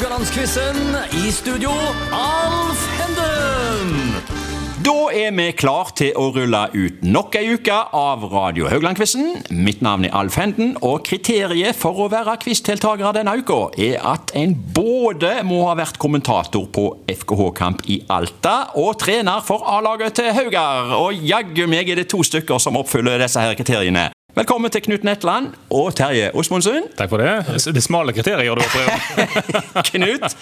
Haugalandsquizen. I studio, Alf Henden. Da er vi klar til å rulle ut nok ei uke av Radio Haugland-quizen. Mitt navn er Alf Henden, og kriteriet for å være quizdeltakere denne uka er at en både må ha vært kommentator på FKH-kamp i Alta og trener for A-laget til Haugar. Og jaggu meg er det to stykker som oppfyller disse her kriteriene. Velkommen til Knut Netland og Terje Osmondsen. Takk for det. Det smale kriteriet gjør du opp Knut,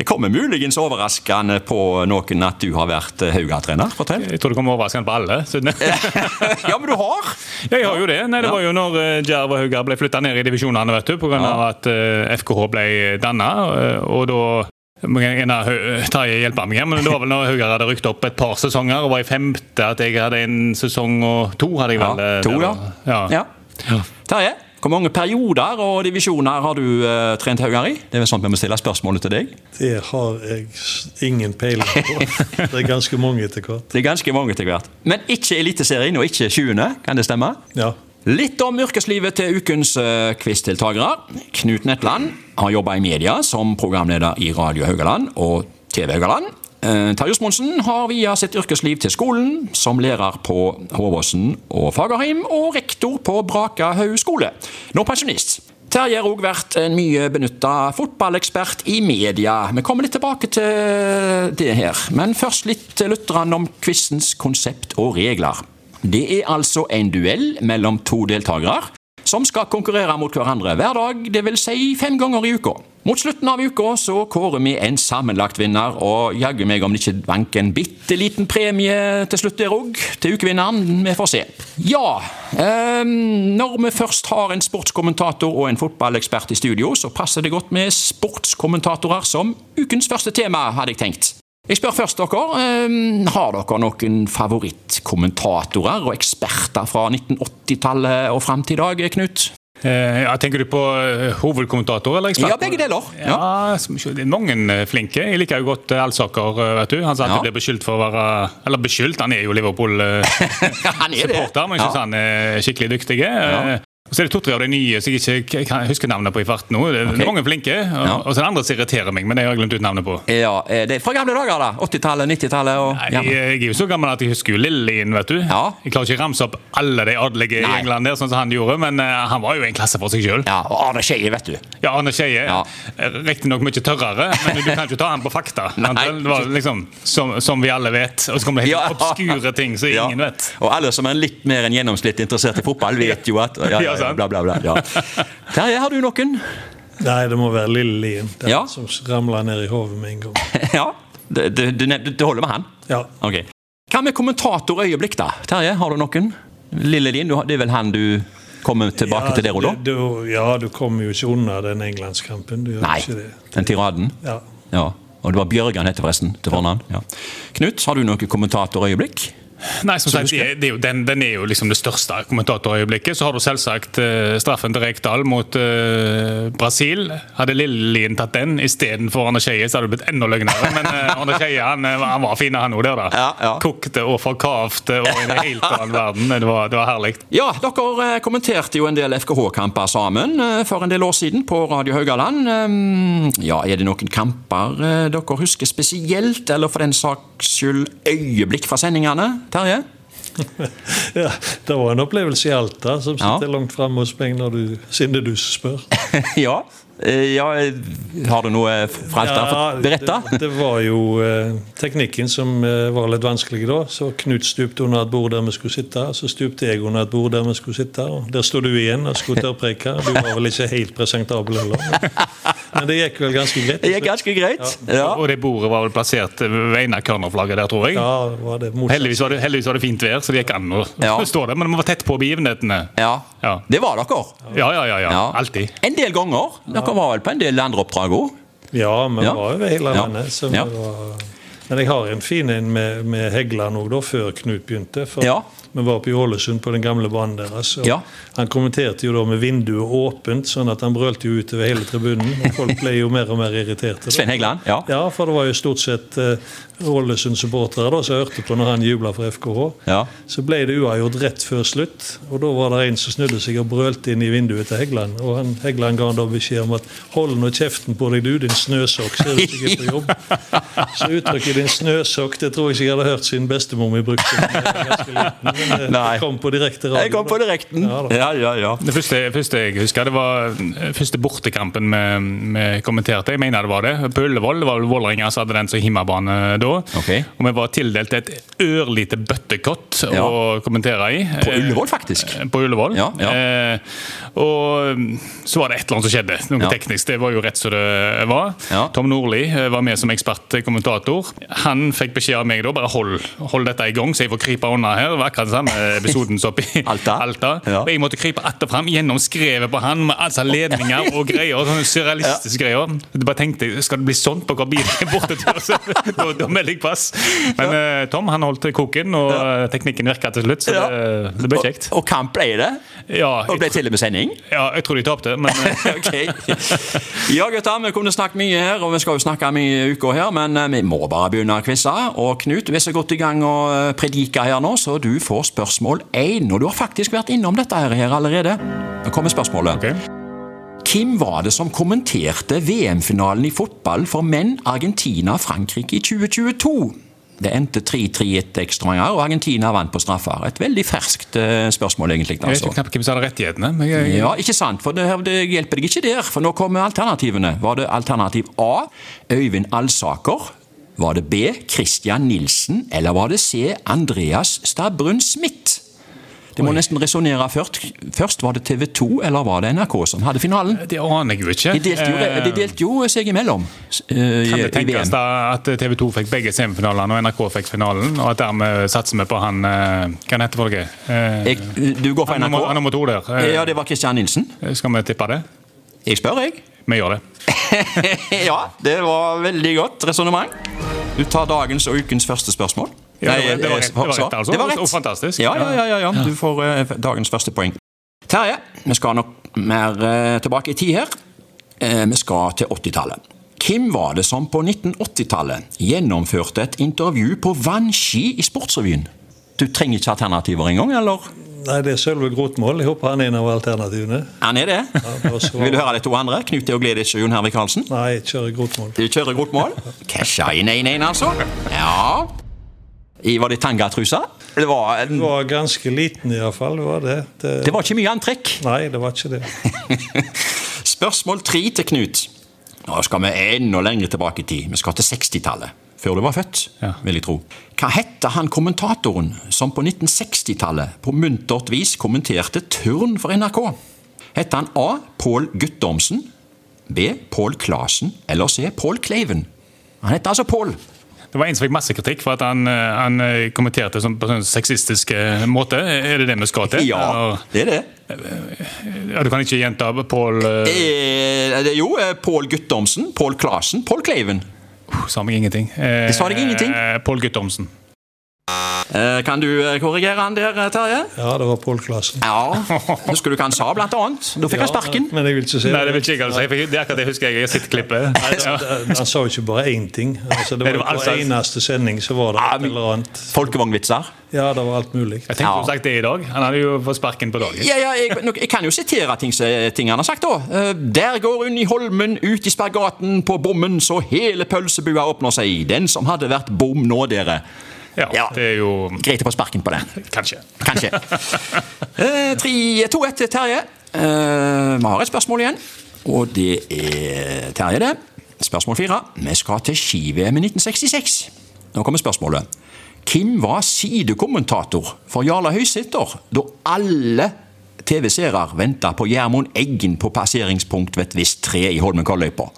det kommer muligens overraskende på noen at du har vært Hauga-trener. Fortell. Jeg tror det kommer overraskende på alle. ja, men du har? Jeg har jo det. Nei, Det var jo når eh, Djerv og Hauga ble flytta ned i divisjonene vet du, pga. Ja. at FKH ble danna. Og da Terje hjelper meg, men det var vel når Haugar hadde rykt opp et par sesonger og var i femte at jeg hadde en sesong og to. hadde jeg vel. Ja, to, ja. ja. ja. ja. Terje, hvor mange perioder og divisjoner har du uh, trent Haugar i? Det er vel sånn vi må stille spørsmålet til deg. Det har jeg ingen peiling på. Det er ganske mange etter hvert. Det er ganske mange etter hvert. Men ikke Eliteserien og ikke 20., kan det stemme? Ja. Litt om yrkeslivet til ukens uh, quizdeltakere. Knut Netland har jobba i media som programleder i Radio Haugaland og TV Haugaland. Uh, Terje Osmondsen har via sitt yrkesliv til skolen, som lærer på Håvåsen og Fagerheim, og rektor på Braka Haug skole, nå pensjonist. Terje har òg vært en mye benytta fotballekspert i media. Vi kommer litt tilbake til det her, men først litt til lytterne om quizens konsept og regler. Det er altså en duell mellom to deltakere som skal konkurrere mot hverandre hver dag, dvs. Si fem ganger i uka. Mot slutten av uka så kårer vi en sammenlagt vinner, og jaggu meg om det ikke vanker en bitte liten premie til slutt der òg, til ukevinneren. Vi får se. Ja, eh, når vi først har en sportskommentator og en fotballekspert i studio, så passer det godt med sportskommentatorer som ukens første tema, hadde jeg tenkt. Jeg spør først dere. Ehm, har dere noen favorittkommentatorer og eksperter fra 1980-tallet og fram til i dag, Knut? Eh, ja, tenker du på eh, hovedkommentator eller ekspert? Ja, begge deler. Ja. ja, det er mange eh, flinke. Jeg liker jo godt Alsaker. vet du. Han sa at ja. blir beskyldt for å være Eller beskyldt, han er jo Liverpool-supporter, men jeg syns han er skikkelig dyktig. Ja. Så er det to-tre av de nye som jeg ikke kan huske navnet på i farten nå. Det er okay. mange flinke. Og, ja. og så er det andre som irriterer meg, men det har jeg glemt ut navnet på. Ja, det er Fra gamle dager, da? 80-tallet, 90-tallet? Og... Jeg, jeg, er jo så gammel at jeg husker jo Lillien, vet du. Ja. Jeg klarer ikke å ramse opp alle de adelige i England der, sånn som han gjorde, men uh, han var jo en klasse for seg sjøl. Ja, og Arne Skeie, vet du. Ja, Arne Skeie. Ja. Riktignok mye tørrere, men du kan ikke ta han på fakta. Nei. Det var liksom som, som, vi alle vet. Og så kommer det helt ja. obskure ting som ingen vet. Og alle som er litt mer enn gjennomsnitt interessert i fotball, vet jo at ja, bla, bla, bla. Ja. Terje, har du noen? Nei, det må være Lille Lien. Den ja. som ramla ned i hodet med en gang. ja, det, det, det, holder med han? Ja. Ok. Hva med kommentatorøyeblikk, da? Terje, har du noen? Lille Lien, det er vel han du kommer tilbake ja, til der og da? Du, ja, du kommer jo ikke unna den englandskampen. Du Nei, den tiraden? Ja. ja. Og det var Bjørgan heter forresten, til fornavn. Ja. Knut, har du noen kommentatorøyeblikk? Nei, som sagt, det er jo, den, den, er jo liksom det største kommentatorøyeblikket. Så har du selvsagt uh, straffen til Rekdal mot uh, Brasil. Hadde Lillelien tatt den istedenfor Arne Skeie, så hadde det blitt enda løgnere. Men uh, Arne Skeie han, han, var fin, han òg der. da. Ja, ja. Kokte og forkavte og i en helt annen verden. Det var, det var herlig. Ja, dere kommenterte jo en del FKH-kamper sammen for en del år siden på Radio Haugaland. Um, ja, Er det noen kamper dere husker spesielt, eller for den saks skyld øyeblikk fra sendingene? Terje? ja, det var en opplevelse i Alta som sitter ja. langt framme hos meg når du, siden du spør. ja, Eh, ja, har du noe fra Alta ja, beretta? Det, det, var jo eh, teknikken som eh, var litt vanskelig da. Så Knut stupte under et bord der vi skulle sitte. Så stupte jeg under et bord der vi skulle sitte. Og der sto du igjen og skulle tørrpreke. Du var vel ikke helt presentabel heller. Men, det gikk vel ganske greit. Det gikk ganske greit, ja. ja. Og det bordet var vel plassert ved ene cornerflagget der, tror jeg. Ja, var det heldigvis, var det, heldigvis var det fint vær, så det gikk an å ja. stå der. Men vi var tett på begivenhetene. Ja, det var dere. Ja, ja, ja. ja. Alltid. En del ganger. Dere var vel på en del andre oppdrag òg? Ja, vi ja. var over hele landet. Ja. Var, men jeg har en fin en med, med Heggeland òg, før Knut begynte. For Vi var på Ålesund på den gamle banen deres. og Ja. Han kommenterte jo da med vinduet åpent, sånn at han brølte jo utover hele tribunen. og Folk ble jo mer og mer irriterte. da. Svein Hegland, Ja. Ja, for det var jo stort sett eh, Ålesund-supportere da, som hørte på når han jubla for FKH. Ja. Så ble det uavgjort rett før slutt, og da var det en som snudde seg og brølte inn i vinduet til Heggeland. Og han, Heggeland ga han da beskjed om at 'hold nå kjeften på deg, du, din snøsokk', så er du sikkert på jobb. Så uttrykket 'din snøsokk' det tror jeg ikke jeg hadde hørt siden bestemor mi brukte det. Nei. kom på direkte radio. Jeg kom på direkten. Ja. Ja, ja. Det første, første jeg husker, det var eh, første bortekampen vi, vi kommenterte. Jeg mener det var det. På Ullevål. Det var Vålerenga som hadde den som hjemmebane da. Okay. Og vi var tildelt et ørlite bøttekott Ja. å kommentere i. På Ullevål, faktisk. Eh, På Ullevål. Ja, ja. Eh, og så var det et eller annet som skjedde. Noe Ja. teknisk. Det var jo rett som det var. Ja. Tom Nordli eh, var med som ekspertkommentator. Han fikk beskjed av meg da bare hold, hold dette i gang, så jeg får krype unna her. Det var akkurat den samme episoden som i Alta. Ja. Og jeg måtte krype att og fram gjennom skrevet på han med altså ledninger og greier. Sånne surrealistiske greier. Jeg bare tenkte, Skal det bli sånn på hver bil bortetur? Så da, da melder jeg pass. Men eh, Tom han holdt koken, og eh, teknikken virka til slutt, så Ja. det, det ble kjekt. Og, og kamp ble det. Ja, Og ble til og med sending. ja, jeg tror de tapte, men okay. ok. Ja, gutter, vi kunne snakket mye her, og vi skal jo snakke mye i uka her, men eh, vi må bare begynne å quize. Og Knut, du er så godt i gang å eh, predike her nå, så du får spørsmål én. Og du har faktisk vært innom dette her, allerede. Nå kommer spørsmålet. Okay. Hvem var det som kommenterte VM-finalen i fotball for menn Argentina-Frankrike i 2022? Det endte 3-3 etter ekstraomganger, og Argentina vant på straffer. Et veldig ferskt eh, spørsmål, egentlig. jeg vet ikke knapt hvem som hadde rettighetene. Men jeg, Ja, ikke sant, for det, det hjelper deg ikke der, for nå kommer alternativene. Var det alternativ A, Øyvind Alsaker? Var det B, Christian Nilsen? Eller var det C, Andreas Stabrun Smith? Det må nesten resonnere først. Først var det TV 2, eller var det NRK som hadde finalen? det aner jeg jo ikke. De delte jo, Eh, de delte jo seg imellom Uh, Kan det tenkes da at TV 2 fikk begge semifinalene og NRK fikk finalen, og at dermed satser vi på han eh, Hva heter folket? Uh, du går for NRK? han nummer to der. Ja, det var Christian Nilsen. Skal vi tippe det? Jeg spør, jeg. Vi gjør det. ja, det var veldig godt resonnement. Du tar dagens og ukens første spørsmål. Ja, det var- det var eh, rett- det var rett, altså. Det var rett. Og fantastisk. Ja, ja, ja, ja, ja. Du får uh, dagens første poeng. Terje, vi skal nok mer uh, tilbake i tid her. Uh, vi skal til 80-tallet. Hvem var det som på 1980-tallet gjennomførte et intervju på vannski i Sportsrevyen? Du trenger ikke alternativer engang, eller? Nei, det er Sølve Grotmål. Jeg håper han er en av alternativene. Han er det. Ja, så- Vil du høre de to andre? Knut Teogleditsch og Jon Hervik Karlsen? Nei, jeg kjører Grotmål. Du kjører Grotmål? mål. Casha inn 1-1, altså. Ja. I, var det tangatrusa? Det var, Du var ganske liten iallfall. Det var det. det. det var ikke mye antrekk. Nei, det var ikke det. Spørsmål tre til Knut. Nå skal vi enda lenger tilbake i tid. Vi skal til 60-tallet. Før du var født, Ja. vil jeg tro. Hva hette han kommentatoren som på 1960-tallet på muntert vis kommenterte turn for NRK? Hette han A. Pål Guttormsen, B. Pål Klasen eller C. Pål Kleiven? Han het altså Pål. Det var en som fikk masse kritikk for at han, eh, han eh, kommenterte på sånn sexistisk eh, måte. Er det det vi skal til? Ja, Eller- det er det. ja, du kan ikke gjenta Pål Eh, jo Pål Guttormsen, Pål Klasen, Pål Kleiven. Sa meg ingenting. Eh, Det sa deg ingenting? eh, Pål Guttormsen. Eh, kan du eh, korrigere han der, eh, Terje? Ja, det var Pål Klassen. Ja. Husker du hva han sa, blant annet? Da fikk han sparken. men jeg vil ikke si Nei, det vil ikke jeg altså. Fikk- Det er akkurat det husker jeg. Jeg har sett klippet. Ja. Han sa jo ikke bare én ting. Altså, det var det jo altså, På eneste sending så var det Ja, et eller annet. Folkevognvitser. Ja, det var alt mulig. Jeg tenkte Ja. du sagt det i dag. Han hadde jo fått sparken på dagen. Ja, ja, jeg, nok, jeg kan jo sitere ting, ting han har sagt, da. Der går hun i Holmen ut i spergaten, på bommen, så hele pølsebua åpner seg. Den som hadde vært bom nå, dere. Ja, Ja. det er jo Greit å få sparken på det. Kanskje. Kanskje. Eh, 2-1 til Terje. Eh, Vi har et spørsmål igjen, og det er Terje, det. Spørsmål fire. Vi skal til ski-VM i 1966. Nå kommer spørsmålet. Hvem var sidekommentator for Jarle Høysæter da alle TV-seere venta på Gjermund Eggen på passeringspunkt ved et visst tre i Holmenkolløypa?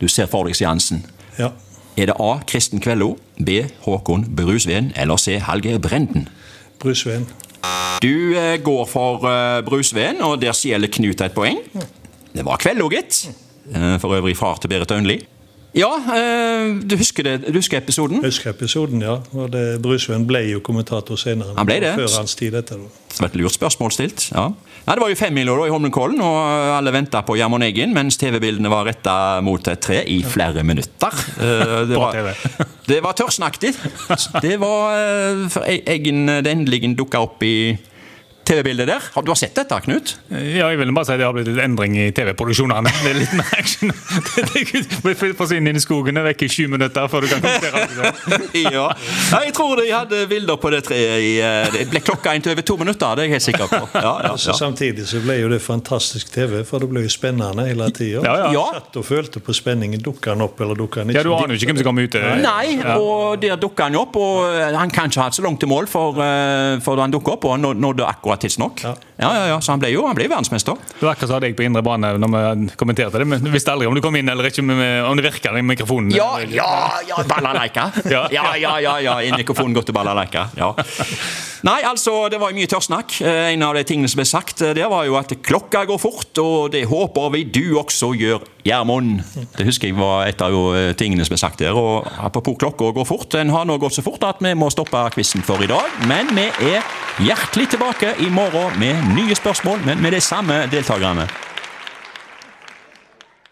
Du ser for deg seansen. Ja. Er det A. Kristen Kvello, B. Håkon Brusveen eller C. Hallgeir Brenden? Brusveen. Du eh, går for eh, Brusveen, og der stjeler Knut et poeng. Det var Kvello, gitt. Eh, for øvrig far til Berit Aunli. Ja, du husker, det, du husker episoden? Husker episoden, ja. Og det, Brusveen ble jo kommentator senere. Han ble det. Før hans tid, etter. Det et lurt spørsmål stilt. ja. Nei, Det var jo femmila i Holmenkollen, og alle venta på Gjermund Eggen, mens TV-bildene var retta mot et tre i flere minutter. Eh, Det var, det var tørsnaktig. Det var eh, For E- Eggen det endelig dukka opp i TV-bildet der. Har du har sett dette, Knut? Ja, jeg vil bare si det har blitt litt endring i TV-produksjonene. Det er litt mer action. Det Forsvinner inn i skogen, er vekk i sju minutter før du kan kommentere ja. ja. Jeg tror de hadde bilder på det treet i eh, Det ble klokka inn til over to minutter, det er jeg helt sikker på. Ja, ja, Så ja. Samtidig så ble jo det fantastisk TV, for det ble jo spennende hele tida. Ja, ja. Ja. Satt og følte på spenningen. Dukker han opp, eller dukker han ikke? Ja, Du aner jo ikke hvem som kommer ut. eh, Nei, og der dukka han jo opp. Og eh, han kan ikke ha hatt så langt til mål for, for da han dukka opp, og han nå- nådde akkurat tidsnok. Ja. Ja. Ja, ja, Så han ble jo han ble verdensmester. Det var akkurat som jeg på indre bane når vi kommenterte det, men du visste aldri om du kom inn eller ikke, om det virka i mikrofonen. Ja, ja, ja, balalaika. Ja. Ja, ja, ja, inn mikrofonen går til balalaika. Ja. Nei, altså, det var jo mye tørrsnakk. Eh, En av de tingene som ble sagt, eh, det var jo at klokka går fort, og det håper vi du også gjør, Gjermund. Det husker jeg var et av eh, tingene som ble sagt der. Og apropos klokka går fort, den har nå gått så fort at vi må stoppe quizen for i dag. Men vi er hjertelig tilbake i morgen med nye spørsmål, men med de samme deltakerne.